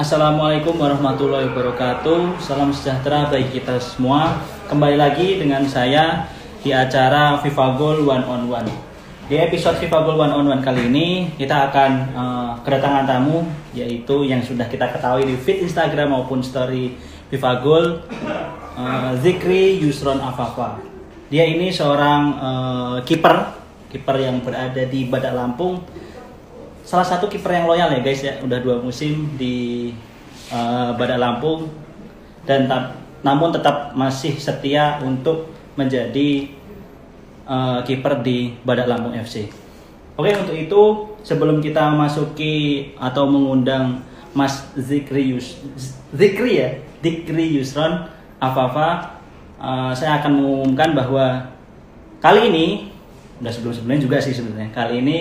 Assalamualaikum warahmatullahi wabarakatuh. Salam sejahtera bagi kita semua. Kembali lagi dengan saya di acara FIFA Goal One on One. Di episode FIFA Goal One on One kali ini kita akan uh, kedatangan tamu yaitu yang sudah kita ketahui di feed Instagram maupun story FIFA Goal uh, Zikri Yusron Afafa. Dia ini seorang uh, kiper, kiper yang berada di Badak Lampung salah satu kiper yang loyal ya guys ya udah dua musim di uh, Badak Lampung dan namun tetap masih setia untuk menjadi uh, kiper di Badak Lampung FC. Oke untuk itu sebelum kita masuki atau mengundang Mas Zikri Yus Zikri ya Zikri Yusron Afafa uh, saya akan mengumumkan bahwa kali ini udah sebelum sebelumnya juga sih sebenarnya kali ini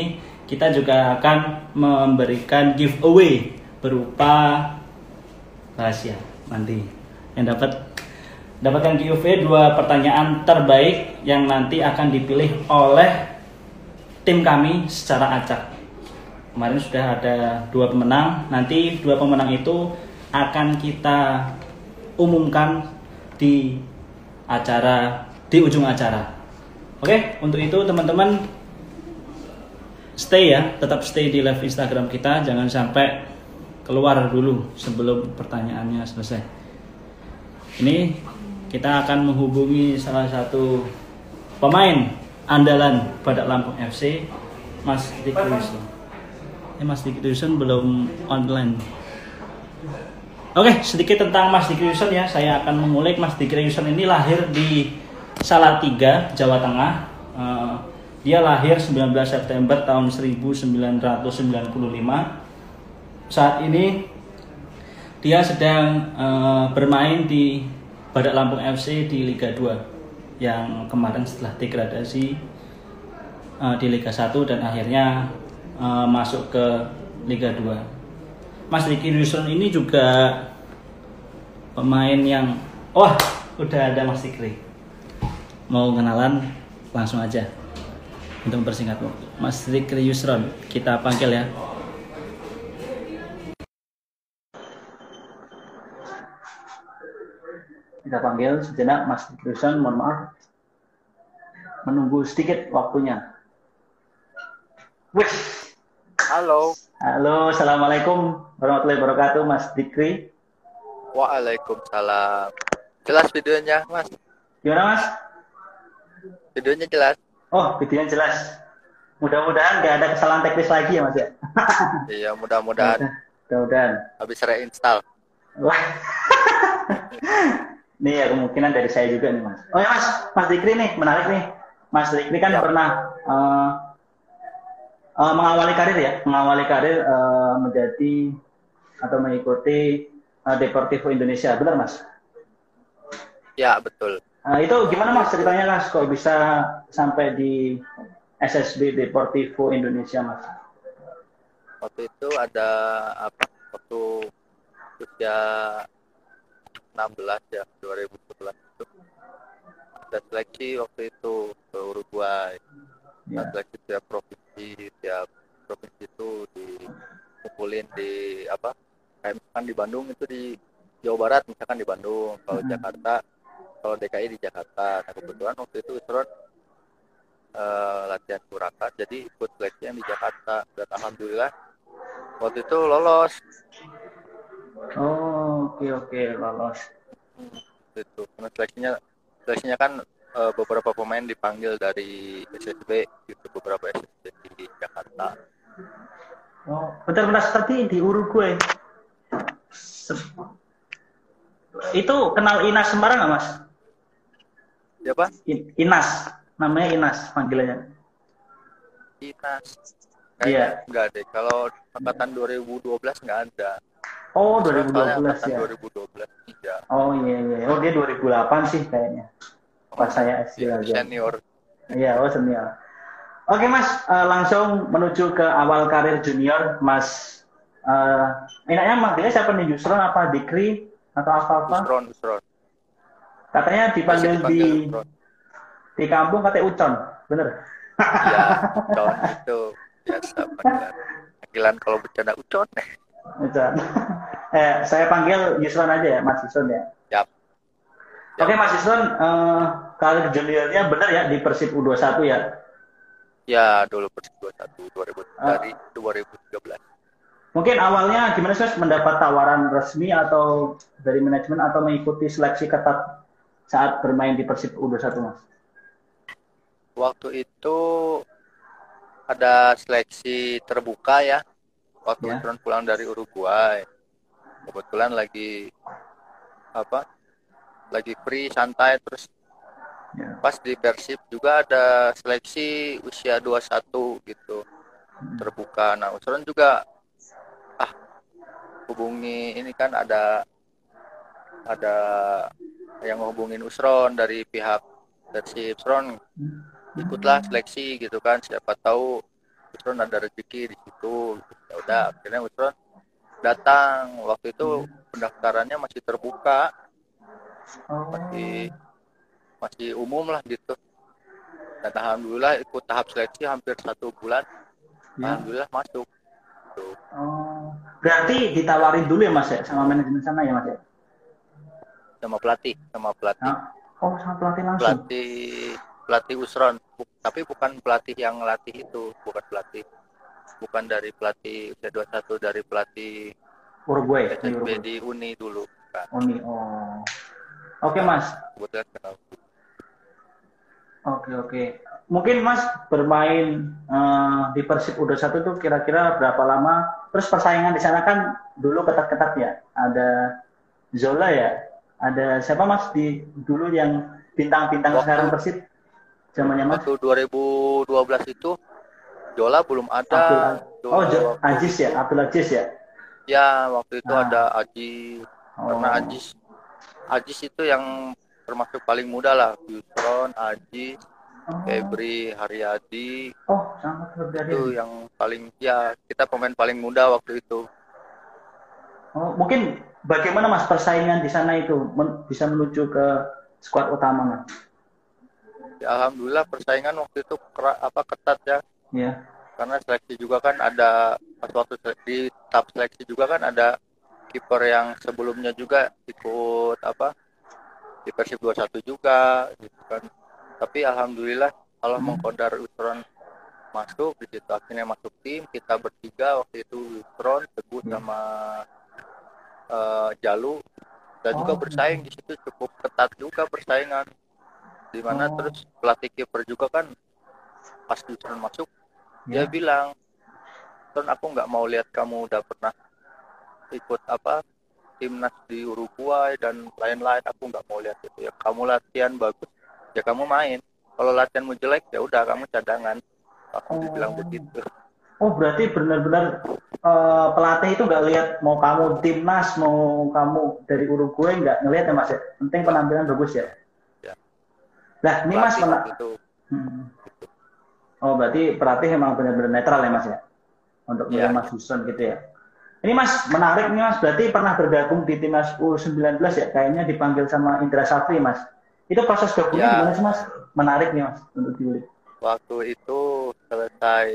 kita juga akan memberikan giveaway berupa rahasia nanti. Yang dapat dapatkan giveaway dua pertanyaan terbaik yang nanti akan dipilih oleh tim kami secara acak. Kemarin sudah ada dua pemenang. Nanti dua pemenang itu akan kita umumkan di acara di ujung acara. Oke untuk itu teman-teman stay ya, tetap stay di live Instagram kita, jangan sampai keluar dulu sebelum pertanyaannya selesai. Ini kita akan menghubungi salah satu pemain andalan Badak Lampung FC, Mas Diki Wilson. Eh, Mas Diki Wilson belum online. Oke, sedikit tentang Mas Diki Wilson ya. Saya akan mengulik Mas Diki Wilson ini lahir di Salatiga, Jawa Tengah. Uh, dia lahir 19 September tahun 1995. Saat ini dia sedang uh, bermain di Badak Lampung FC di Liga 2 yang kemarin setelah degradasi uh, di Liga 1 dan akhirnya uh, masuk ke Liga 2. Mas Ricky Rusun ini juga pemain yang wah udah ada Mas Rikri. Mau kenalan langsung aja untuk mempersingkat waktu. Mas Rikri Yusron, kita panggil ya. Kita panggil sejenak Mas Rikri Yusron, mohon maaf. Menunggu sedikit waktunya. Wih. Halo. Halo, Assalamualaikum warahmatullahi wabarakatuh, Mas Dikri. Waalaikumsalam. Jelas videonya, Mas? Gimana, Mas? Videonya jelas. Oh, videonya jelas. Mudah-mudahan nggak ada kesalahan teknis lagi ya Mas ya. iya, mudah-mudahan. Mudah-mudahan. Habis reinstall. Wah. Ini ya kemungkinan dari saya juga nih Mas. Oh ya Mas, Mas Dikri nih, menarik nih. Mas Dikri kan ya. pernah uh, uh, mengawali karir ya, mengawali karir uh, menjadi atau mengikuti uh, Deportivo Indonesia, benar Mas? Ya, betul. Nah, itu gimana mas ceritanya mas kok bisa sampai di SSB Deportivo Indonesia mas? Waktu itu ada apa? Waktu usia 16 ya 2011 itu ada seleksi waktu itu ke Uruguay. Ya. seleksi tiap provinsi tiap provinsi itu dikumpulin di apa? Kayak misalkan di Bandung itu di Jawa Barat misalkan di Bandung, kalau hmm. Jakarta kalau DKI di Jakarta nah kebetulan waktu itu Isron uh, latihan kurakat jadi ikut seleksi yang di Jakarta. Dan alhamdulillah waktu itu lolos. Oh oke okay, oke okay, lolos itu karena seleksinya seleksinya kan uh, beberapa pemain dipanggil dari SSB itu beberapa SSB di Jakarta. Oh benar-benar seperti di Uruguay itu kenal Inas Semarang nggak mas? Siapa? Inas, namanya Inas panggilannya. Inas. Iya. Enggak deh. Kalau angkatan 2012 enggak ada. Oh, 2012 ya. 2012 iya. Oh iya iya. Oh dia 2008 sih kayaknya. Pas saya SD iya, aja. Senior. Iya, oh senior. Oke Mas, uh, langsung menuju ke awal karir junior, Mas. Uh, enaknya manggilnya siapa nih? Yusron apa Dikri atau apa-apa? Yusron, Yusron. Katanya dipanggil, di di kampung katanya Ucon, bener? Iya, Ucon itu biasa panggilan. Panggilan kalau bercanda Ucon. Ucon. Eh, saya panggil Yusron aja ya, Mas Yusron ya. Yap. Oke, Mas Yusron, eh, karir juniornya benar ya di Persib U21 ya? Ya, dulu Persib 21 2000 Ah. dari 2013. Mungkin awalnya gimana sih mendapat tawaran resmi atau dari manajemen atau mengikuti seleksi ketat saat bermain di Persib U21 Mas? Waktu itu ada seleksi terbuka ya. Waktu Ya. Pulang dari Uruguay. Kebetulan lagi apa? Lagi free santai terus Ya. pas di Persib juga ada seleksi usia 21 gitu. Terbuka. Nah, Usron juga hubungi ini kan ada ada yang ngehubungin Usron dari pihak Persib. Usron ikutlah seleksi gitu kan siapa tahu Usron ada rezeki di situ ya udah akhirnya Usron datang waktu itu pendaftarannya masih terbuka Oh. masih masih umum lah gitu dan alhamdulillah ikut tahap seleksi hampir satu bulan Ya. alhamdulillah masuk Tuh. Oh. Berarti ditawarin dulu ya Mas ya sama manajemen sana ya Mas ya? sama pelatih sama pelatih Ah, Oh, sama pelatih langsung. pelatih pelatih Usron Bu- tapi bukan pelatih yang latih itu bukan pelatih bukan dari pelatih usia 21 dari pelatih Uruguay. Uruguay. di Uni dulu kan nih. Oh. Oke Mas. kebetulan kenal Oke oke. Mungkin Mas bermain eh, di Persib U21 tuh kira-kira berapa lama? Terus persaingan di sana kan dulu ketat-ketat ya. Ada Zola ya. Ada siapa Mas di dulu yang bintang-bintang sekarang Persib? Zamannya Mas. waktu 2012 itu Jola belum ada Abdul, oh, Jo- Waktu- Aziz ya, Abdul Aziz ya. ya waktu itu Ah. ada Aji Oh. karena Ajis Ajis itu yang termasuk paling muda lah Yusron Aji Oh, Febri Haryadi oh sangat berbeda. itu yang paling ya kita pemain paling muda waktu itu Oh, mungkin bagaimana Mas persaingan di sana itu men- bisa menuju ke skuad utama Mas? ya, alhamdulillah persaingan waktu itu kera- apa ketat ya Ya. karena seleksi juga kan ada pas waktu di tahap seleksi juga kan ada kiper yang sebelumnya juga ikut apa di Persib 21 juga gitu kan tapi alhamdulillah Allah Hmm. mengkodar Usron masuk di situ akhirnya masuk tim kita bertiga waktu itu Usron Teguh Ya. sama eh, Jalu dan juga Oh. bersaing di situ cukup ketat juga persaingan di mana Oh. terus pelatih kiper juga kan pas Usron masuk Ya. dia bilang Ton aku nggak mau lihat kamu udah pernah ikut apa timnas di Uruguay dan lain-lain aku nggak mau lihat itu ya kamu latihan bagus ya kamu main kalau latihanmu jelek ya udah kamu cadangan aku Oh. dibilang begitu Oh berarti benar-benar eh, pelatih itu nggak lihat mau kamu timnas mau kamu dari Uruguay nggak ngelihat ya mas ya. Penting penampilan bagus ya. Ya. Nah ini mas waktu itu Hmm. Oh berarti pelatih emang benar-benar netral ya mas ya untuk Ya. Mas Huson gitu ya. Ini mas menarik nih mas berarti pernah bergabung di timnas U19 ya kayaknya dipanggil sama Indra Safri mas. Itu proses gabungnya Ya. gimana sih mas? Menarik nih mas untuk diulik. waktu itu selesai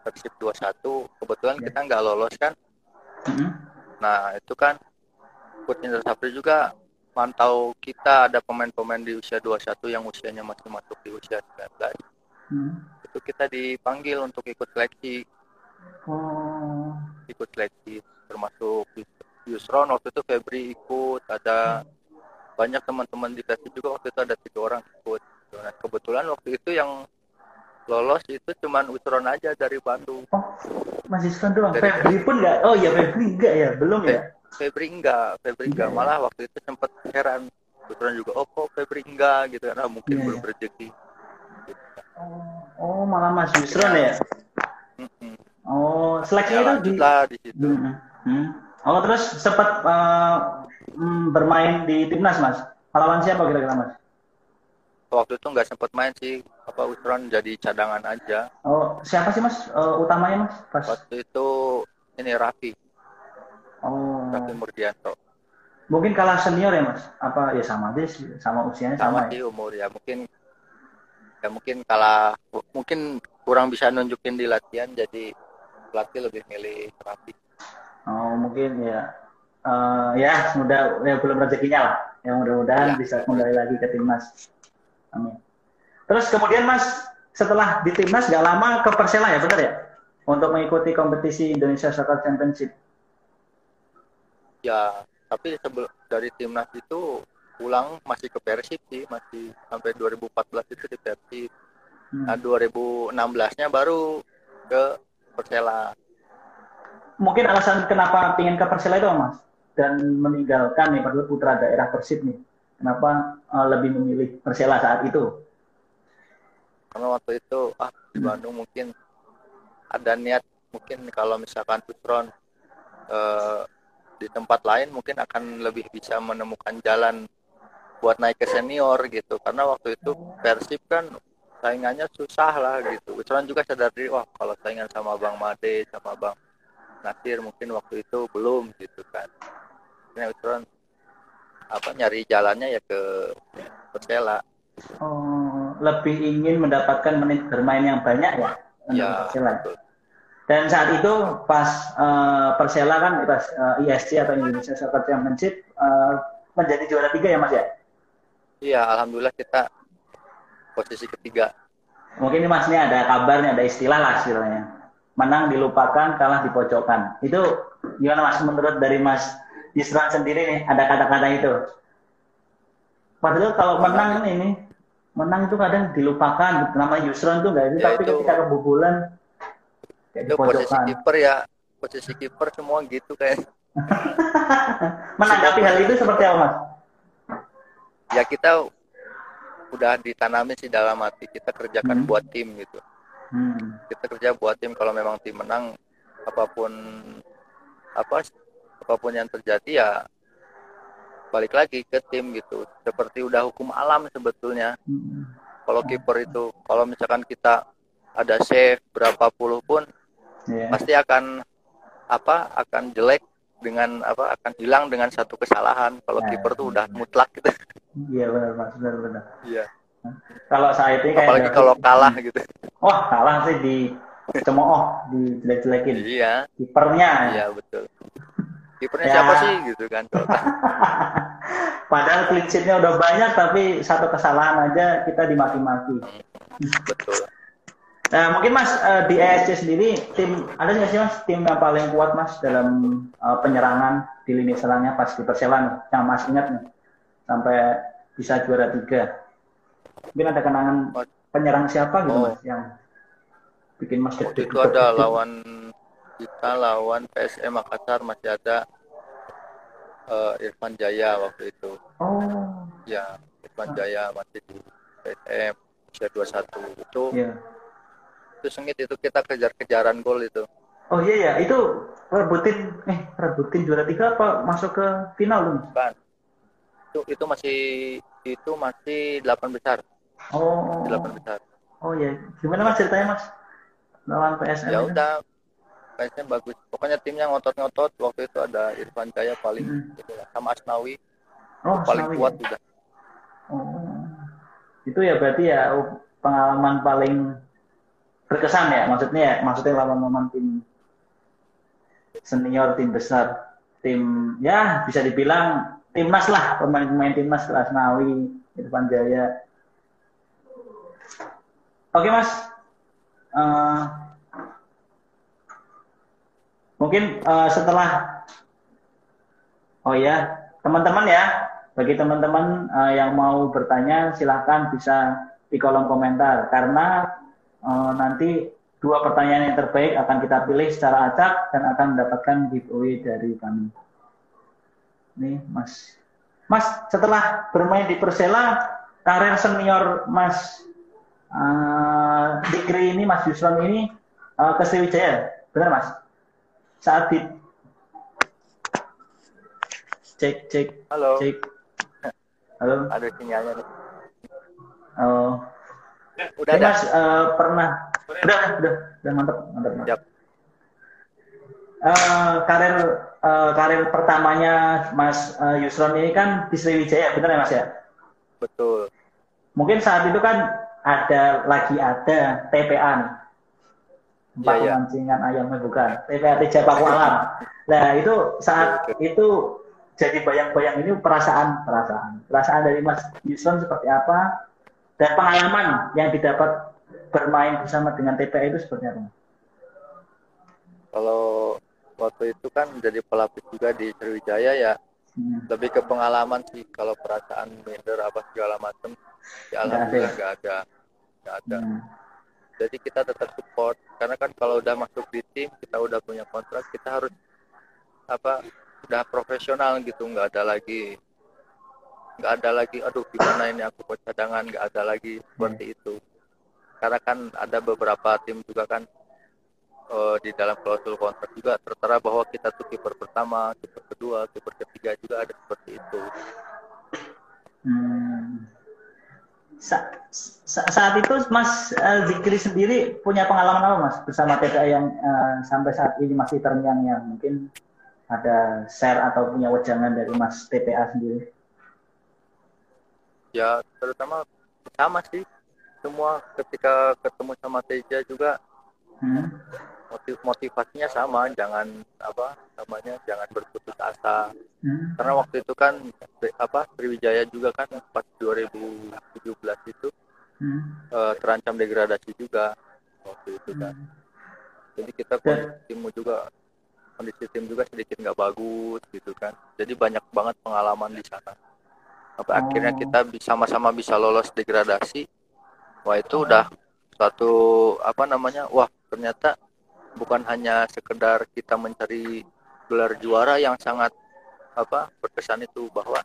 Persib 21 kebetulan Ya. kita nggak lolos kan Hmm. nah itu kan Coach Indra Sapri juga mantau kita ada pemain-pemain di usia 21 yang usianya masih masuk di usia 19 Hmm. itu kita dipanggil untuk ikut seleksi Oh. ikut seleksi termasuk Yusron waktu itu Febri ikut ada banyak teman-teman di Persib juga waktu itu ada tiga orang ikut nah, kebetulan waktu itu yang lolos itu cuman Usron aja dari Bandung Oh, masih Iskan doang. Dari- Febri pun nggak? Oh ya Febri enggak ya, belum ya? Febri enggak Febri enggak Iya, iya. malah waktu itu sempat heran Usron juga oh kok Febri enggak gitu karena mungkin Iya, belum iya. rezeki Oh, malah Mas Yusron ya? Mm-mm. Oh, ya seleksinya itu di. di situ Hmm. Hmm. Oh, terus sempat eh, hmm, bermain di timnas Mas. Lawan siapa kira-kira Mas? waktu itu nggak sempat main sih apa Usron jadi cadangan aja Oh, siapa sih Mas eh, utamanya Mas? Pas. waktu itu ini Raffi Oh, Raffi Murdianto mungkin kalah senior ya Mas? Apa ya sama aja sih, sama usianya sama, sama ya? sih umur ya mungkin ya mungkin kalah mungkin kurang bisa nunjukin di latihan jadi pelatih lebih milih Raffi Oh, mungkin ya. uh, ya semoga ya belum rezekinya lah. Yang mudah-mudahan Ya. bisa kembali lagi ke timnas. Amin. Terus kemudian Mas setelah di timnas nggak lama ke Persela ya benar ya? Untuk mengikuti kompetisi Indonesia Soccer Championship. Ya, tapi sebelum dari timnas itu pulang masih ke Persib sih, masih sampai 2014 itu di Persib. Hmm. Nah, 2016-nya baru ke Persela. Mungkin alasan kenapa ingin ke Persela itu Mas dan meninggalkan nih padahal putra daerah Persib nih. Kenapa uh, lebih memilih Persela saat itu? Karena waktu itu ah di Bandung mungkin ada niat mungkin kalau misalkan Pusron eh, di tempat lain mungkin akan lebih bisa menemukan jalan buat naik ke senior gitu. Karena waktu itu Persib kan saingannya susah lah gitu. Pusron juga sadar diri wah kalau saingan sama Bang Made sama Bang Nasir mungkin waktu itu belum gitu kan. Pusron apa nyari jalannya ya ke Persela. Oh, lebih ingin mendapatkan menit bermain yang banyak ya untuk Ya, Persela. betul. Dan saat itu pas eh, Persela kan pas eh, ISC atau Indonesia Soccer Championship eh, menjadi juara tiga ya Mas ya. Iya, alhamdulillah kita posisi ketiga. Mungkin ini Mas ini ada kabarnya, ada istilah lah istilahnya. Menang dilupakan, kalah dipojokkan. Itu gimana Mas menurut dari Mas Yusran sendiri nih ada kata-kata itu? Padahal kalau menang ini menang itu kadang dilupakan. Nama Yusran tuh nggak itu, Ya, tapi itu- ketika kebobolan kayak Itu posisi kiper ya, posisi kiper semua gitu kayak. Menanggapi hal itu seperti apa Mas? Ya kita udah ditanami sih dalam hati kita kerjakan Hmm. buat tim gitu. Hmm. Kita kerja buat tim kalau memang tim menang apa pun apa apa pun yang terjadi ya balik lagi ke tim gitu. Seperti udah hukum alam sebetulnya. Hmm. Kalau kiper itu kalau misalkan kita ada save berapa puluh pun Iya. pasti akan apa akan jelek dengan apa akan hilang dengan satu kesalahan kalau Nah, kiper tuh iya. udah mutlak gitu Iya benar Mas, benar benar. iya Kalau saya itu kayak apalagi kalau kalah gitu wah kalah sih di cemooh, di jelek-jelekin. iya Kipernya. iya betul kipernya Ya. siapa sih gitu kan Padahal clean sheet-nya udah banyak tapi satu kesalahan aja kita dimaki-maki. betul Nah, mungkin Mas eh, di ESC sendiri tim ada nggak sih Mas tim yang paling kuat Mas dalam eh, penyerangan di lini serangnya pas di Persela nih, yang Mas ingat nih sampai bisa juara tiga. Mungkin ada kenangan penyerang siapa gitu Oh. Mas yang bikin Mas gede itu ada lawan kita lawan PSM Makassar masih ada eh, Irfan Jaya waktu itu Oh, ya Irfan Jaya masih di PSM usia 21 itu iya. itu sengit itu kita kejar-kejaran gol itu Oh iya ya, itu rebutin eh rebutin juara tiga apa masuk ke final lu? Mas? Itu itu masih itu masih delapan besar Oh. delapan besar Oh iya, gimana Mas ceritanya Mas? Lawan PSM. ya udah kayaknya bagus pokoknya timnya ngotot-ngotot waktu itu ada Irfan Jaya paling Hmm. gitu lah. sama Asnawi Oh, paling Asnawi kuat ya? udah Oh. Itu ya berarti ya pengalaman paling berkesan ya maksudnya ya maksudnya lawan-lawan tim senior tim besar tim ya bisa dibilang timnas lah pemain-pemain timnas Asnawi Irfan Jaya. Oke mas. Eh, mungkin eh, setelah oh ya teman-teman ya. Bagi teman-teman eh, yang mau bertanya silahkan bisa di kolom komentar. Karena eh, nanti dua pertanyaan yang terbaik akan kita pilih secara acak dan akan mendapatkan giveaway dari kami. Nih, Mas. Mas, setelah bermain di Persela, karir senior Mas eh, Dikri ini, Mas Yusron ini eh, ke Sriwijaya, benar Mas? Saat di cek cek. Halo. Cek, halo, ada sinyalnya nih. Oh, udah Ini ada. Mas eh, pernah. Udah udah udah mantap mantap. mantap. Eh, karir eh, karir pertamanya Mas eh, Yusron ini kan di Sriwijaya, benar ya Mas ya? betul Mungkin saat itu kan ada lagi ada TPA nih. Tempat Iya, iya. pemancingan ayamnya bukan. TPA Teja Paku Alam. Nah itu saat itu jadi bayang-bayang ini perasaan perasaan perasaan dari Mas Yusron seperti apa dan pengalaman yang didapat bermain bersama dengan TPA itu seperti apa? Kalau waktu itu kan jadi pelapis juga di Sriwijaya ya hmm. lebih ke pengalaman sih kalau perasaan minder apa segala macam ya alhamdulillah nggak ada nggak ada hmm. jadi kita tetap support karena kan kalau udah masuk di tim kita udah punya kontrak kita harus apa udah profesional gitu nggak ada lagi nggak ada lagi aduh gimana ini aku buat cadangan nggak ada lagi seperti hmm. itu karena kan ada beberapa tim juga kan uh, di dalam klausul kontrak juga tertera bahwa kita tuh kiper pertama, kiper kedua, kiper ketiga juga ada seperti itu. Hmm. Sa sa saat itu Mas uh, Zikri sendiri punya pengalaman apa Mas bersama TPA yang uh, sampai saat ini masih terngiang-ngiang mungkin ada share atau punya wejangan dari Mas TPA sendiri? Ya terutama sama sih semua ketika ketemu sama Teja juga hmm motiv motivasinya sama jangan apa namanya jangan berputus asa hmm. karena waktu itu kan apa Sriwijaya juga kan pas 2017 itu hmm. uh, terancam degradasi juga waktu itu kan hmm. jadi kita kondisi tim juga kondisi tim juga sedikit nggak bagus gitu kan jadi banyak banget pengalaman di sana sampai oh. akhirnya kita sama-sama bisa lolos degradasi wah itu udah suatu apa namanya wah ternyata bukan hanya sekedar kita mencari gelar juara yang sangat apa berkesan itu bahwa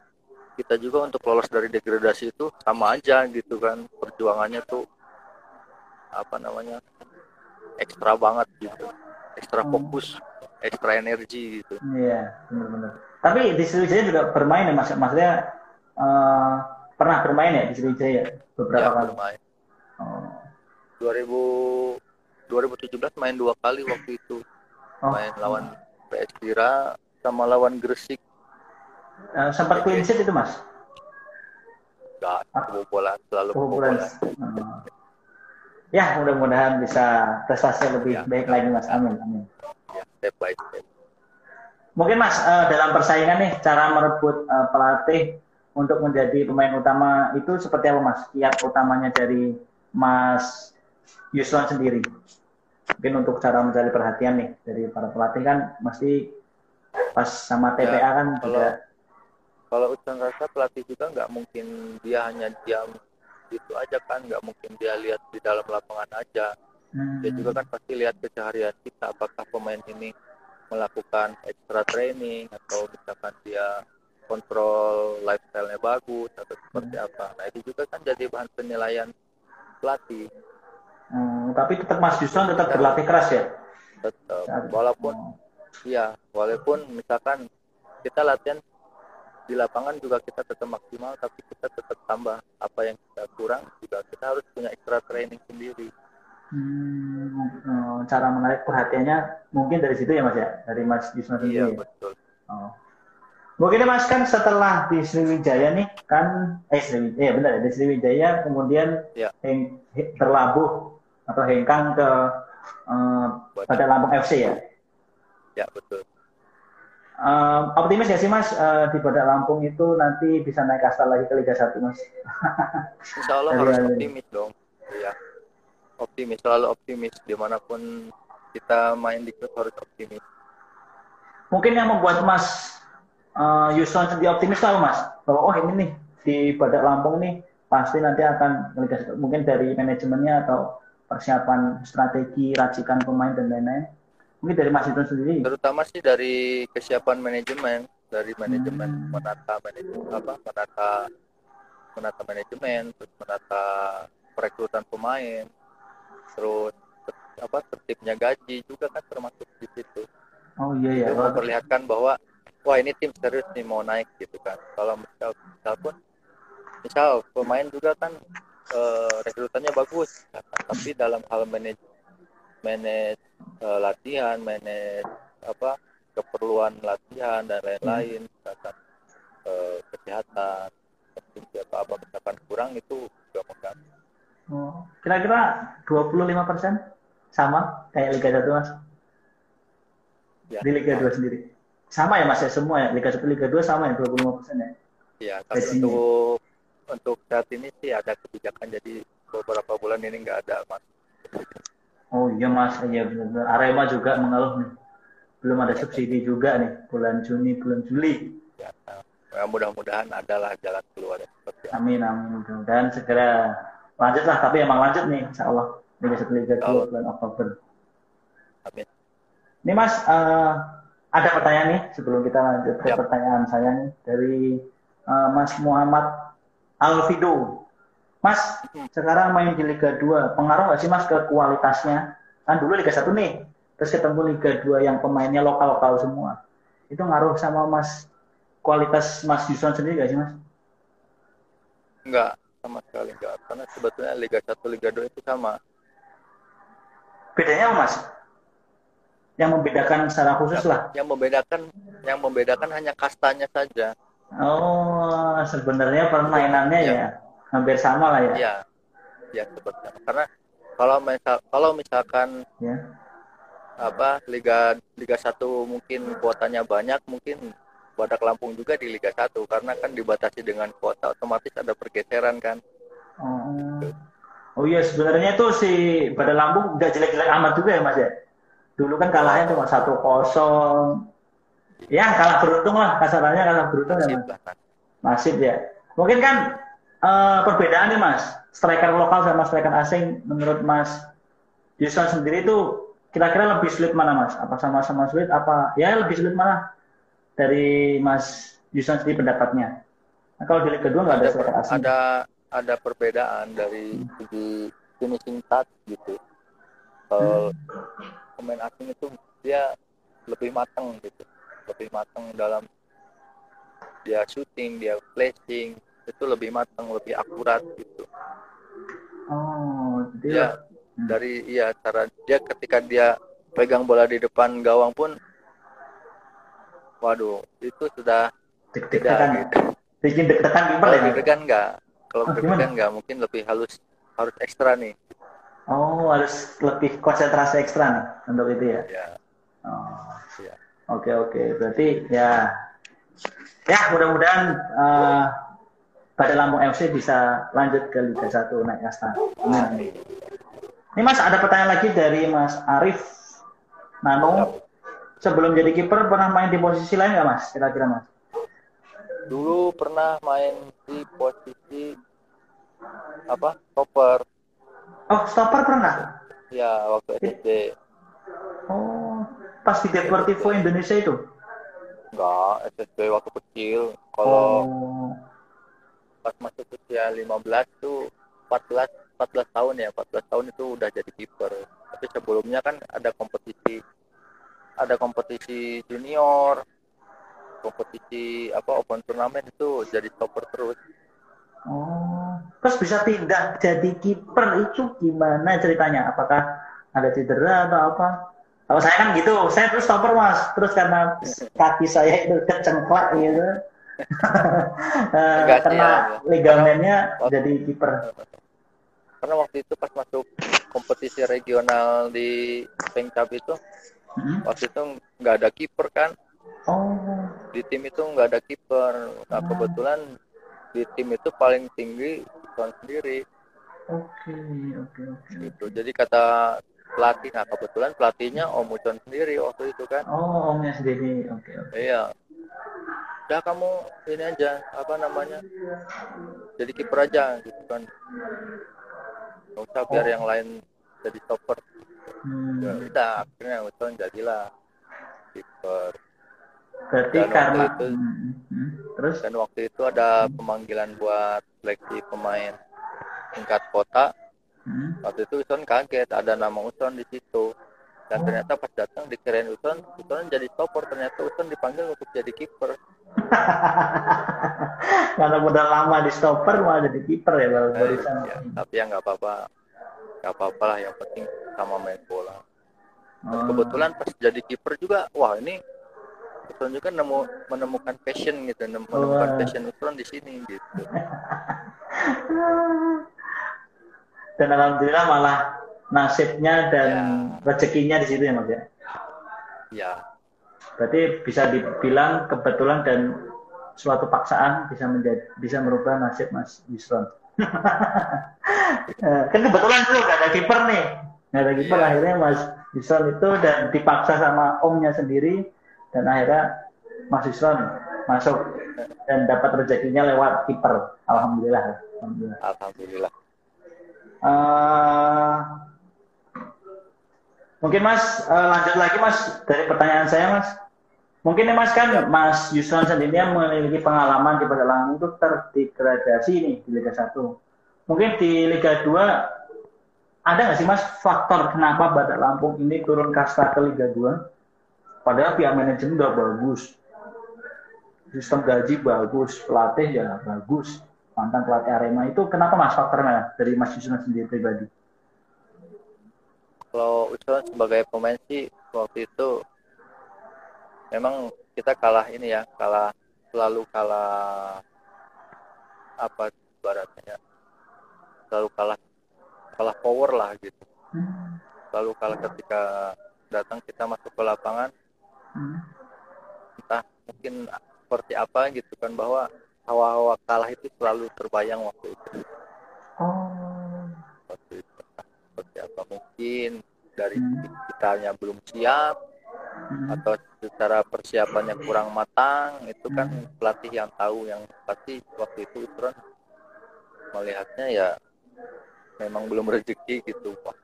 kita juga untuk lolos dari degradasi itu sama aja gitu kan. Perjuangannya tuh apa namanya ekstra banget gitu. Ekstra hmm. fokus ekstra energi gitu. Iya benar-benar. Tapi di Sriwijaya juga bermain ya mas. Maksudnya uh, pernah bermain ya di Sriwijaya beberapa ya, kali? bermain. Oh. 2017 main dua kali waktu itu oh. main lawan PS Tira sama lawan Gresik uh, sempat clean sheet itu mas Gak, bola selalu bola. Uh. Ya, mudah-mudahan bisa prestasi lebih ya, baik ya, lagi mas. Amin, amin. Ya, step by step. Mungkin mas uh, dalam persaingan nih cara merebut uh, pelatih untuk menjadi pemain utama itu seperti apa mas? Kiat utamanya dari Mas Yuswan sendiri mungkin untuk cara mencari perhatian nih dari para pelatih kan mesti pas sama TPA ya, kan kalau, juga kalau Ucang rasa pelatih juga nggak mungkin dia hanya diam itu aja kan nggak mungkin dia lihat di dalam lapangan aja hmm. dia juga kan pasti lihat keseharian kita apakah pemain ini melakukan extra training atau misalkan dia kontrol lifestyle-nya bagus atau seperti hmm. apa nah itu juga kan jadi bahan penilaian pelatih tapi tetap Mas Yusron tetap berlatih keras ya? Tetap. Walaupun hmm. iya, walaupun misalkan kita latihan di lapangan juga kita tetap maksimal, tapi kita tetap tambah apa yang kita kurang juga kita harus punya extra training sendiri. Hmm, oh, cara menarik perhatiannya mungkin dari situ ya Mas ya, dari Mas Yusron sendiri. Iya betul. Oh. Mungkin Mas kan setelah di Sriwijaya nih kan eh Sriwijaya, ya benar di Sriwijaya kemudian ya. terlabuh atau hengkang ke uh, pada Lampung FC ya? Ya betul. Uh, optimis ya sih mas uh, di Badak Lampung itu nanti bisa naik kasta lagi ke Liga 1 mas? Insya Allah harus optimis dong. Iya. Optimis selalu optimis di mana pun kita main di klub harus optimis. Mungkin yang membuat mas uh, Yuson sendiri optimis kalau mas bahwa oh ini nih di Badak Lampung nih pasti nanti akan mungkin dari manajemennya atau persiapan strategi racikan pemain dan lain-lain. Mungkin dari Mas itu sendiri. Terutama sih dari kesiapan manajemen dari manajemen hmm. menata manajemen apa menata menata manajemen terus menata perekrutan pemain terus apa tertibnya gaji juga kan termasuk di situ. Oh iya iya. Itu memperlihatkan bahwa wah ini tim serius nih mau naik gitu kan. Kalau misal misal pun misal pemain juga kan uh, rekrutannya bagus. Tapi dalam hal manage manage uh, latihan manage apa keperluan latihan dan lain-lain misalkan uh, kesehatan apa apa misalkan kurang itu juga mengganggu. Oh, kira-kira 25 persen sama kayak Liga 1 mas? Ya, di Liga 2 sendiri. Sama ya Mas ya? Semua ya? Liga 1 Liga 2 sama ya? 25 persen ya. Iya, tapi Gajinya. untuk untuk saat ini sih ada kebijakan jadi beberapa bulan ini nggak ada mas. Oh iya Mas, iya benar-benar. Arema juga mengeluh nih. Belum ada subsidi juga nih bulan Juni, bulan Juli. Ya, ya mudah-mudahan adalah jalan keluar ya. Amin amin mudah-mudahan segera lanjut lah tapi emang lanjut nih insya Allah Liga 1 Liga 2 Allah. bulan Oktober. Amin. Ini Mas eh, ada pertanyaan nih sebelum kita lanjut ke Yap. pertanyaan saya nih dari eh, Mas Muhammad Alfido. Mas, Hmm. sekarang main di Liga 2, pengaruh nggak sih Mas ke kualitasnya? Kan dulu Liga 1 nih, terus ketemu Liga 2 yang pemainnya lokal-lokal semua. Itu ngaruh sama Mas kualitas Mas Yuson sendiri nggak sih Mas? Enggak, sama sekali enggak. Karena sebetulnya Liga 1, Liga 2 itu sama. Bedanya apa Mas? Yang membedakan secara khusus lah. Yang membedakan yang membedakan hanya kastanya saja. Oh, sebenarnya permainannya Iya. ya hampir sama lah ya. Iya. Ya, itu. Karena kalau misal kalau misalkan Ya. apa Liga Liga 1 mungkin kuotanya banyak, mungkin Badak Lampung juga di Liga 1 karena kan dibatasi dengan kuota otomatis ada pergeseran kan. Oh. Oh iya sebenarnya tuh si Badai Lampung nggak jelek-jelek amat juga ya Mas ya. Dulu kan kalahnya cuma satu kosong. Ya kalah beruntung lah kasarannya kalah beruntung ya Nasib Mas. Nasib ya. Mungkin kan eh, perbedaan nih Mas, striker lokal sama striker asing menurut Mas Yuson sendiri itu kira-kira lebih sulit mana Mas? Apa sama-sama sulit? Apa ya lebih sulit mana dari Mas Yuson sendiri pendapatnya? Nah, kalau di Liga 2 nggak ada Ada striker asing. ada ada perbedaan dari segi finishing touch gitu. Kalau pemain asing itu dia lebih matang gitu, lebih matang dalam dia shooting, dia flashing itu lebih matang, lebih akurat gitu. Oh, Dia dari iya cara dia ketika dia pegang bola di depan gawang pun, waduh itu sudah tidak ya. gitu. Bikin deg-degan kiper ya. Deg-degan enggak, kalau Oh, deg-degan enggak mungkin lebih halus harus ekstra nih. Oh, harus lebih konsentrasi ekstra nih untuk itu ya. Ya, Oh. Iya. Oke oke, berarti ya ya mudah-mudahan eh, pada Lampung FC bisa lanjut ke Liga 1 naik kasta. Amin. Ini Mas ada pertanyaan lagi dari Mas Arif Nano. Sebelum jadi kiper pernah main di posisi lain nggak Mas? Kira-kira Mas? dulu pernah main di posisi apa? Stopper. Oh, stopper pernah? Ya, waktu SD. Pas di Deportivo Indonesia itu? Enggak, SSB waktu kecil. Kalau Oh, pas masuk usia 15 tuh 14 14 tahun ya, 14 tahun itu udah jadi kiper. Tapi sebelumnya kan ada kompetisi ada kompetisi junior, kompetisi apa open turnamen itu jadi stopper terus. Oh, terus bisa pindah jadi kiper itu gimana ceritanya? Apakah ada cedera atau apa? Kalau saya kan gitu, saya terus stopper mas, terus karena kaki saya itu kecengklak gitu, Enggak sih, kena ya. ligamennya Karena- jadi kiper. Karena waktu itu pas masuk kompetisi regional di Pengcap itu, Hmm? waktu itu nggak ada kiper kan, Oh, di tim itu nggak ada kiper. Nah Hmm. kebetulan di tim itu paling tinggi Son sendiri oke, oke, oke. gitu. Jadi kata pelatih, nah kebetulan pelatihnya Om Ucon sendiri waktu itu kan. Oh, omnya sendiri, oke, oke. Iya. Udah kamu ini aja apa namanya? Jadi kiper aja gitu kan. Nggak usah biar yang lain jadi stopper. Ya Hmm. udah akhirnya Ucon jadilah kiper. Berarti Dan karena, itu- Hmm, hmm. terus, Dan waktu itu ada pemanggilan buat seleksi pemain tingkat kota. Hmm. Waktu itu Ucon kaget ada nama Ucon di situ. Dan ternyata pas datang dikirain Ucon, Ucon jadi stopper. Ternyata Ucon dipanggil untuk jadi kiper. karena udah lama di stopper malah jadi kiper ya baru Eh, barusan. ya, tapi ya nggak apa-apa. Nggak apa-apa lah. Yang penting sama main bola. Dan Oh. kebetulan pas jadi kiper juga, wah ini Ucon juga nemu menemukan passion gitu, nem- menemukan Wah. passion Ucon di sini gitu. Dan alhamdulillah malah nasibnya dan Ya. rezekinya di situ ya mas ya. Ya, Berarti bisa dibilang kebetulan dan suatu paksaan bisa menjadi bisa merubah nasib Mas Yusron. kan kebetulan dulu gak ada kiper nih, gak ada kiper yeah. akhirnya Mas Yusron itu dan dipaksa sama omnya sendiri dan akhirnya Mas Yusron masuk dan dapat rezekinya lewat kiper. Alhamdulillah. Alhamdulillah. Alhamdulillah. Uh, mungkin Mas uh, lanjut lagi Mas dari pertanyaan saya Mas. Mungkin nih Mas kan Mas Yusron sendiri yang memiliki pengalaman di Badak Lampung itu terdegradasi nih di Liga 1. Mungkin di Liga 2 ada nggak sih Mas faktor kenapa Badak Lampung ini turun kasta ke Liga 2? Padahal pihak manajemen udah bagus. Sistem gaji bagus, pelatih ya bagus. Mantan pelatih Arema itu kenapa Mas faktornya dari Mas Yusron sendiri pribadi? Kalau Yusron sebagai pemain sih waktu itu memang kita kalah ini ya kalah selalu kalah apa baratnya selalu kalah kalah power lah gitu. Selalu kalah ketika datang kita masuk ke lapangan. Entah mungkin seperti apa gitu kan bahwa hawa-hawa kalah itu selalu terbayang waktu itu oh. waktu itu seperti apa mungkin dari hmm. kitanya belum siap hmm. atau secara persiapannya kurang matang itu kan hmm. pelatih yang tahu yang pasti waktu itu Utron melihatnya ya memang belum rezeki gitu Wah,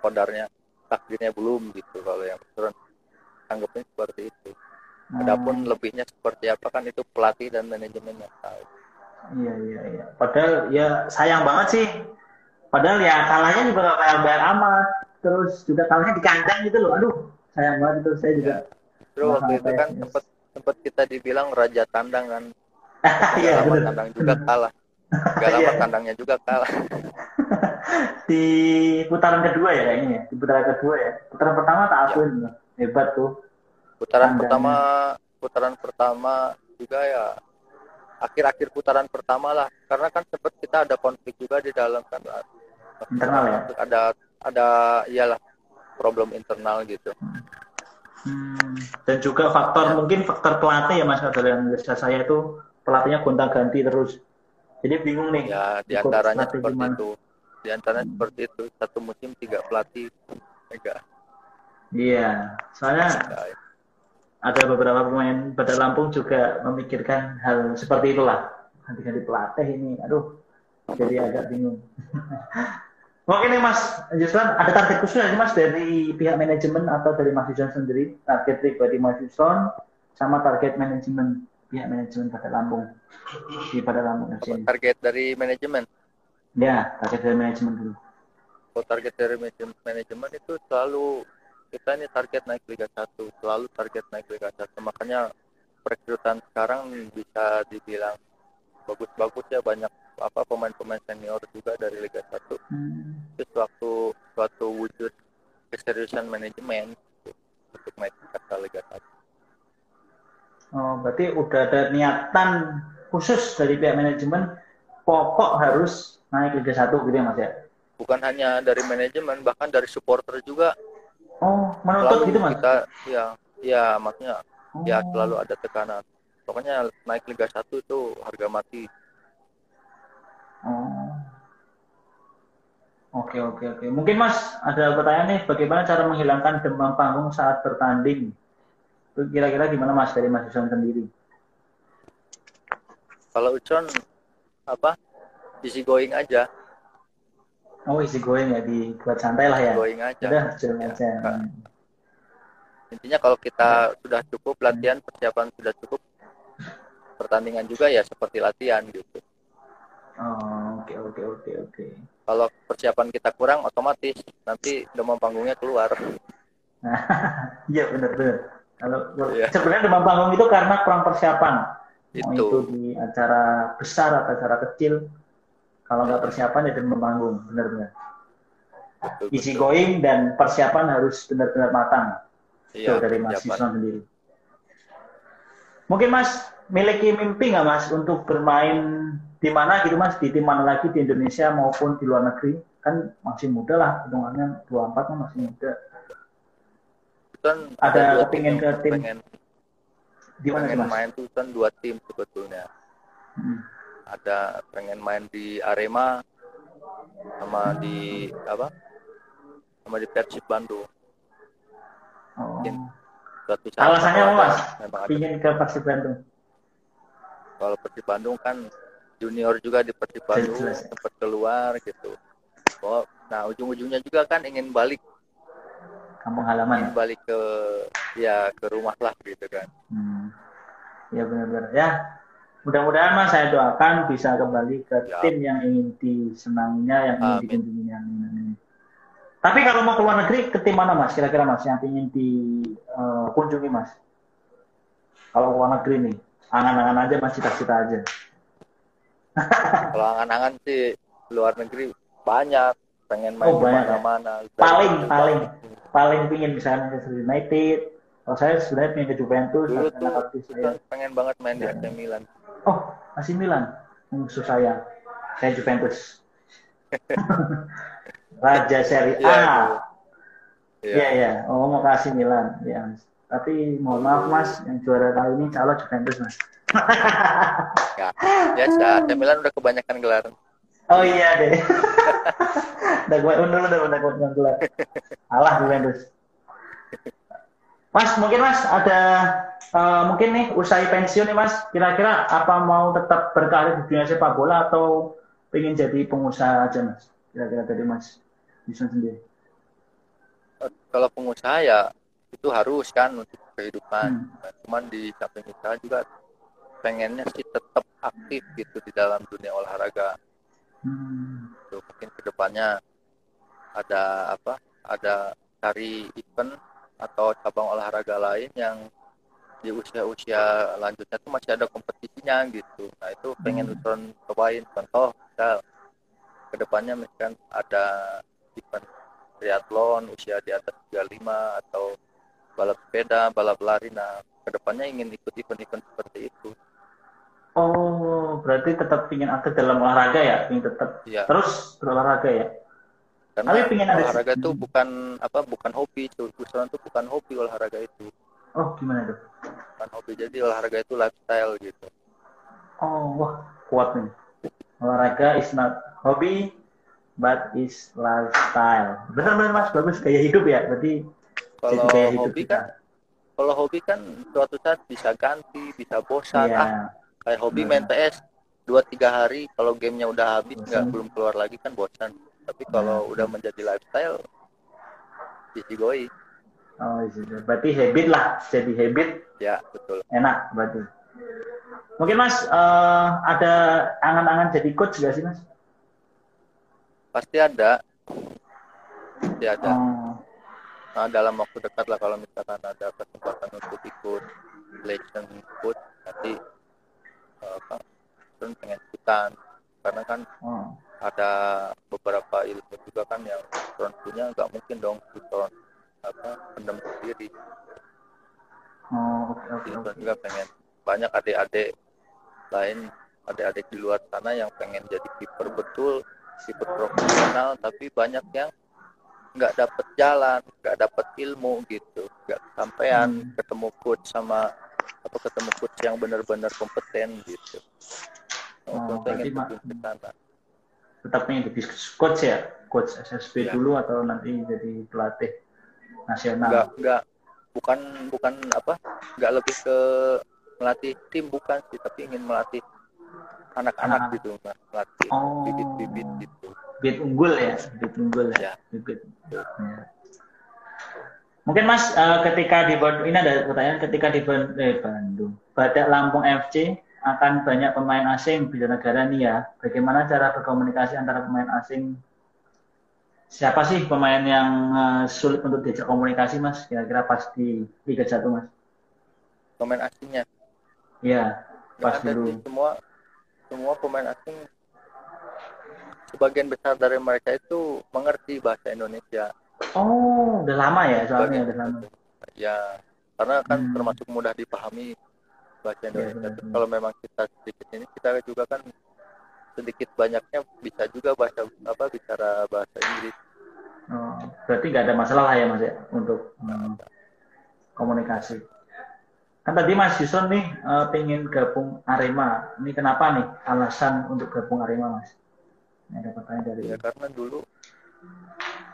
kodarnya takdirnya belum gitu kalau yang Utron anggapnya seperti itu hmm. adapun lebihnya seperti apa kan itu pelatih dan manajemen yang tahu. Iya iya iya. Padahal ya sayang banget sih. Padahal ya kalahnya juga kayak bayar amat. Terus juga kalahnya di kandang gitu loh. Aduh sayang banget itu. Saya juga ya. waktu itu kan sempat sempat kita dibilang raja tandang kan. Iya, lama tandang juga kalah. Gak lama tandangnya juga kalah. Di putaran kedua ya kayaknya ya. Di putaran kedua ya. Putaran pertama tak akuin ya. hebat tuh putaran pertama putaran pertama juga ya akhir-akhir putaran pertama lah karena kan sempat kita ada konflik juga di dalam kan internal ya ada ada iyalah problem internal gitu. Hmm, dan juga faktor ya. mungkin faktor pelatih ya mas dari yang saya itu pelatihnya gonta ganti terus. Jadi bingung nih. Ya di antaranya seperti gimana. itu. Di antaranya hmm. seperti itu satu musim tiga pelatih. Enggak. Iya, soalnya ya. Ada beberapa pemain pada Lampung juga memikirkan hal seperti itulah. Ganti-ganti pelatih ini, aduh, jadi agak bingung. Oke nih Mas Yusran, ada target khusus nggak Mas dari pihak manajemen atau dari Mas Yusran sendiri? Target pribadi Mas Yusran sama target manajemen pihak manajemen pada Lampung di pada Lampung. Target dari manajemen? Ya, target dari manajemen dulu. Oh, target dari manajemen itu selalu kita ini target naik Liga 1, selalu target naik Liga 1. Makanya perekrutan sekarang bisa dibilang bagus-bagus ya banyak apa pemain-pemain senior juga dari Liga 1 hmm. itu suatu suatu wujud keseriusan manajemen untuk naik ke Liga 1 oh berarti udah ada niatan khusus dari pihak manajemen pokok harus naik Liga 1 gitu ya mas ya bukan hanya dari manajemen bahkan dari supporter juga oh menuntut gitu mas kita ya ya maksudnya ya oh. ya selalu ada tekanan pokoknya naik Liga 1 itu harga mati Oh. Oke oke oke. Mungkin Mas ada pertanyaan nih, bagaimana cara menghilangkan demam panggung saat bertanding? Itu kira-kira gimana Mas dari Mas Ucon sendiri? Kalau Ucon apa? Easy going aja. Oh easy going ya, dibuat santai lah ya. Going aja. Udah jalan ya, aja. Intinya kalau kita sudah cukup latihan, persiapan sudah cukup, pertandingan juga ya seperti latihan gitu. Oh, oke oke oke oke. Kalau persiapan kita kurang, otomatis nanti demam panggungnya keluar. Iya benar benar. Kalau yeah. sebenarnya demam panggung itu karena kurang persiapan. Itu. Mau itu di acara besar atau acara kecil, kalau nggak persiapan ya demam panggung, benar benar. Easy going dan persiapan harus benar-benar matang. Iya, itu dari Mas Yusman sendiri. Mungkin Mas miliki mimpi nggak Mas untuk bermain di mana gitu mas di tim mana lagi di Indonesia maupun di luar negeri kan masih muda lah hitungannya 24 kan masih muda kan Ada kepingin ke tim pengen, di mana sih mas? main tuh kan dua tim sebetulnya Hmm. Ada pengen main di Arema sama di apa sama di Persib Bandung Oh. Mungkin. suatu saat Alasannya apa, Mas? memang Ingin ke Persib Bandung. kalau Persib Bandung kan junior juga di Persib Bandung sempat keluar gitu oh, nah ujung-ujungnya juga kan ingin balik Kampung halaman. ingin balik ke ya ke rumah lah gitu kan Hmm. Ya benar-benar. Ya, mudah-mudahan mas saya doakan bisa kembali ke Ya. tim yang ingin disenanginya, yang ingin dikunjunginya. Tapi kalau mau ke luar negeri, ke tim mana mas? Kira-kira mas yang ingin dikunjungi mas? Kalau ke luar negeri nih, angan-angan aja mas, cita-cita aja. kalau angan-angan sih luar negeri banyak pengen main Oh, banyak ya? mana-mana Paling, paling. Paling pingin misalnya Manchester United. Kalau saya sebenarnya pengen ke Juventus, dulu tuh pengen banget main di. AC Milan Oh, masih Milan. Musuh saya. Saya Juventus. Raja Serie A. Iya, itu. Iya. Oh, mau kasih Milan. Ya. Tapi mohon maaf, Mas. Yang juara kali ini calon Juventus, Mas. Ya, biasa AC Milan udah kebanyakan gelar Oh iya deh. udah gue undur udah udah gue gelar. Alah Juventus. Mas, mungkin Mas ada eh, mungkin nih usai pensiun nih Mas, kira-kira apa mau tetap berkarir di dunia sepak bola atau pengen jadi pengusaha aja Mas? Kira-kira tadi Mas Yusun sendiri. kalau pengusaha ya itu harus kan untuk kehidupan Hmm. Nah, cuman di samping usaha juga pengennya sih tetap aktif gitu di dalam dunia olahraga Hmm. Tuh, mungkin ke depannya ada apa ada cari event atau cabang olahraga lain yang di usia-usia lanjutnya tuh masih ada kompetisinya gitu nah itu pengen Hmm. Nutron cobain contoh misal ke depannya misalkan ada event triathlon usia di atas 35 atau balap sepeda balap lari nah ke depannya ingin ikut event-event seperti itu Oh, berarti tetap ingin aktif dalam olahraga ya? Ingin tetap ya terus berolahraga ya? Karena Tapi pengen ada- olahraga itu bukan apa bukan hobi Nutron itu bukan hobi olahraga itu Oh, gimana tuh? bukan hobi jadi olahraga itu lifestyle gitu Oh, wah, kuat nih. Olahraga is not hobby, but is lifestyle. Benar-benar mas, bagus gaya hidup ya. Berarti kalau gaya hidup hobi kita. kan kalau hobi kan suatu saat bisa ganti bisa bosan Iya. ah kayak hobi Benar. main PS dua tiga hari kalau gamenya udah habis nggak belum keluar lagi kan bosan tapi kalau udah menjadi lifestyle easy going Oh, iya. berarti habit lah. Jadi habit ya betul enak berarti. Mungkin mas eh, ada angan-angan jadi coach gak sih mas? pasti ada pasti ada Oh, nah, dalam waktu dekat lah kalau misalkan ada kesempatan untuk ikut selection coach nanti eh, apa pengen ikutan karena kan oh. Ada beberapa ilmu juga kan yang Tron punya nggak mungkin dong Tron apa pendem sendiri Oh, oke. Tron juga pengen banyak adik-adik lain adik-adik di luar sana yang pengen jadi kiper betul kiper profesional tapi banyak yang nggak dapet jalan nggak dapet ilmu gitu nggak sampean Hmm. ketemu coach sama apa ketemu coach yang benar-benar kompeten gitu Oh, pengen ke sana Tetap pengen jadi coach ya? Coach SSB Iya. dulu atau nanti jadi pelatih nasional? nggak nggak bukan bukan apa nggak lebih ke melatih tim bukan sih tapi ingin melatih anak-anak gitu melatih Oh. bibit-bibit gitu bibit unggul ya, bibit unggul ya. Ya. Bibit. Ya. Mungkin Mas eh, ketika di Bandung ini ada pertanyaan ketika di Ban- eh, Bandung, Badak Lampung FC akan banyak pemain asing di negara nih ya. Bagaimana cara berkomunikasi antara pemain asing? Siapa sih pemain yang eh, sulit untuk diajak komunikasi Mas? Kira-kira pas di Liga 1 Mas? pemain asingnya Iya, nggak pas ada dulu. semua semua pemain asing sebagian besar dari mereka itu mengerti bahasa Indonesia Oh, udah lama ya soalnya Sebagian udah lama. ya karena kan Hmm. termasuk mudah dipahami bahasa Indonesia benar, Terus kalau memang kita sedikit ini kita juga kan sedikit banyaknya bisa juga bahasa apa bicara bahasa Inggris Oh, berarti nggak ada masalah lah ya Mas ya untuk hmm, komunikasi. Kan tadi Mas Yuson nih uh, pengen gabung Arema. Ini kenapa nih alasan untuk gabung Arema, Mas? Ini ada pertanyaan dari ya karena dulu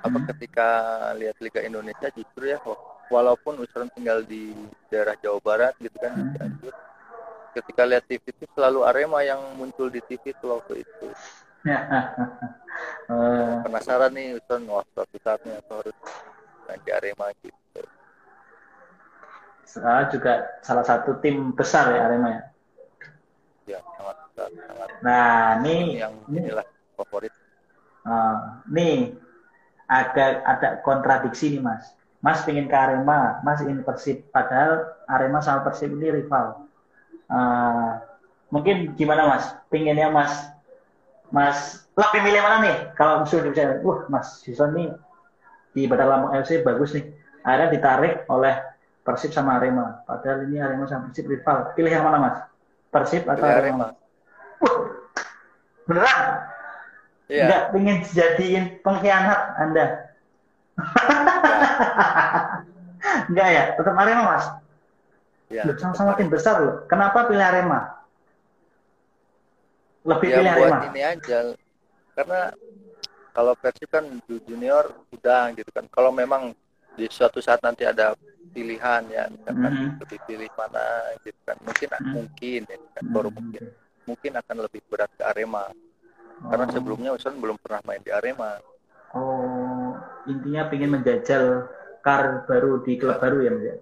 apa Hmm. ketika lihat Liga Indonesia justru ya walaupun Usron tinggal di daerah Jawa Barat gitu kan Hmm. Cianjur, ketika lihat TV itu selalu Arema yang muncul di TV itu waktu itu. Eh, penasaran nih Usron wah suatu saatnya aku harus di Arema gitu. Saya juga salah satu tim besar ya Arema ya. ya sangat sangat Nah, ini yang ini inilah favorit. Eh, nih ada ada kontradiksi nih Mas. Mas pingin ke Arema, Mas ingin Persib, padahal Arema sama Persib ini rival. Eh, mungkin gimana Mas? Pinginnya Mas, Mas lebih milih mana nih? Kalau musuh bisa, wah Mas Sison nih di Badar Lampung FC bagus nih. Akhirnya ditarik oleh Persib sama Arema. Padahal ini Arema sama Persib rival. Pilih yang mana Mas? Persib atau Pilih Arema? Arema Wah, beneran? iya Nggak pengen jadiin pengkhianat Anda? Enggak ya? Tetap Arema Mas? ya Loh, sama-sama tim besar loh. Kenapa pilih Arema? Lebih ya pilih buat Arema. ini aja karena kalau Persib kan ju- junior udah gitu kan kalau memang di suatu saat nanti ada pilihan ya misalkan Mhm. lebih pilih mana gitu kan mungkin Mhm. mungkin ya kan baru Hmm. mungkin mungkin akan lebih berat ke Arema karena Oh. sebelumnya Uson belum pernah main di Arema Oh, intinya pengen menjajal kar baru di klub baru ya Mas ya?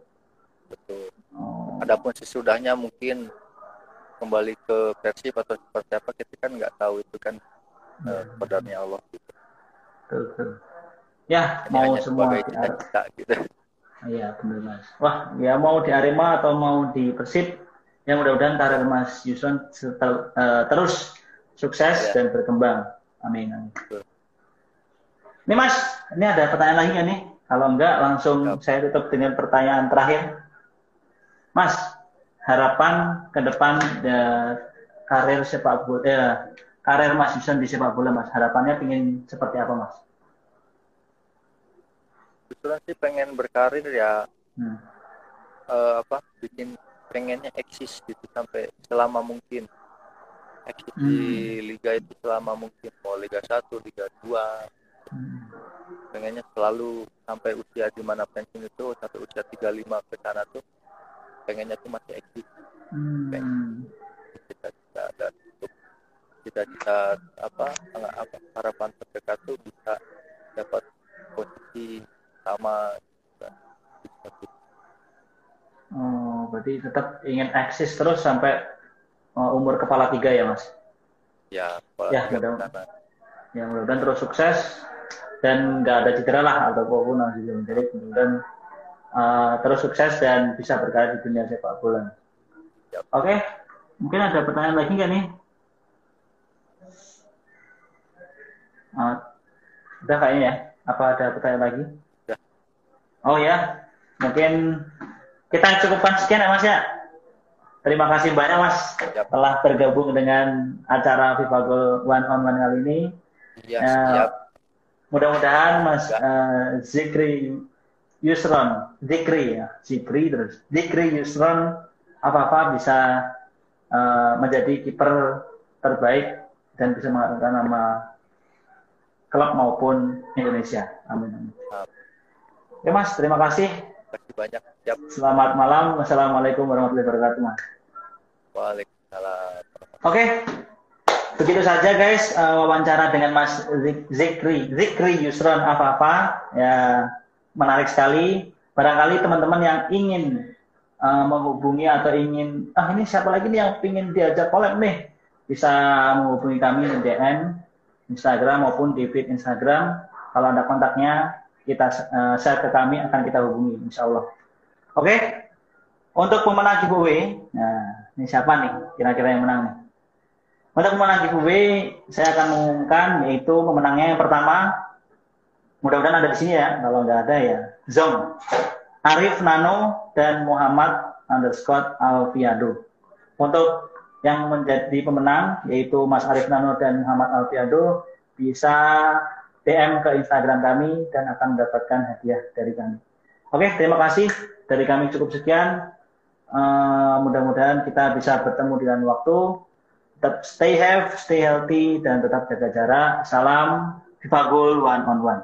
betul Oh, adapun sesudahnya mungkin kembali ke Persib atau seperti apa kita kan nggak tahu itu kan ya, eh, kodarnya Allah gitu betul, betul. Ya, ini mau semua cita-cita gitu Iya, benar Mas. Wah, ya mau di Arema atau mau di Persib, yang mudah-mudahan karir Mas Yuson setel- eh, terus sukses Ya. dan berkembang. Amin. amin. Betul. Ini Mas, ini ada pertanyaan lagi nggak nih? Kalau enggak, langsung Siap. saya tutup dengan pertanyaan terakhir. Mas, harapan ke depan eh, karir sepak bola, eh, karir Mas Yuson di sepak bola, Mas. Harapannya ingin seperti apa, Mas? Kebetulan sih pengen berkarir ya Hmm. eh, apa bikin pengennya eksis gitu sampai selama mungkin eksis di Hmm. liga itu selama mungkin mau liga 1, liga 2 Hmm. Pengennya selalu sampai usia di mana pensiun itu sampai usia 35 ke sana tuh pengennya tuh masih eksis Hmm. cita-cita dan cita-cita apa apa harapan terdekat tuh bisa dapat posisi sama. Oh, berarti tetap ingin eksis terus sampai uh, umur kepala tiga ya, Mas? ya kalau Ya, mudah- sana. Ya, mudah-mudahan terus sukses dan nggak ada cedera lah atau apa pun gitu. Jadi mudah-mudahan uh, terus sukses dan bisa berkarya di dunia sepak bola. Oke, mungkin ada pertanyaan lagi nggak nih? Uh, udah kayaknya ya. Apa ada pertanyaan lagi? Oh ya, mungkin kita cukupkan sekian ya Mas ya. Terima kasih banyak Mas Yap. telah bergabung dengan acara FIFA Goal One on One kali ini. ya Ya, siap Mudah-mudahan Mas Ya. eh, Zikri Yusron, Zikri ya, Zikri terus, Zikri Yusron apa-apa bisa eh, menjadi kiper terbaik dan bisa mengharumkan nama klub maupun Indonesia. Amin. Oke Mas, terima kasih. terima kasih banyak siap Selamat malam. Wassalamualaikum warahmatullahi wabarakatuh. Mas. Waalaikumsalam Oke, begitu saja guys eh, wawancara dengan Mas Zik- Zikri, Zikri Yusron apa-apa ya menarik sekali. Barangkali teman-teman yang ingin eh, menghubungi atau ingin ah ini siapa lagi nih yang ingin diajak collab nih bisa menghubungi kami di DM Instagram maupun di feed Instagram. Kalau ada kontaknya kita eh, share ke kami akan kita hubungi Insya Allah. Oke, untuk pemenang giveaway, nah ini siapa nih kira-kira yang menang nih? Untuk pemenang giveaway, saya akan mengumumkan yaitu pemenangnya yang pertama, mudah-mudahan ada di sini ya, kalau nggak ada ya, Zong, Arif Nano dan Muhammad underscore Alfiado. Untuk yang menjadi pemenang yaitu Mas Arif Nano dan Muhammad Alfiado bisa DM ke Instagram kami dan akan mendapatkan hadiah dari kami. Oke, terima kasih dari kami cukup sekian. Uh, mudah-mudahan kita bisa bertemu dengan waktu. Tetap stay healthy, stay healthy, dan tetap jaga jarak. Salam Viva Goal One on One.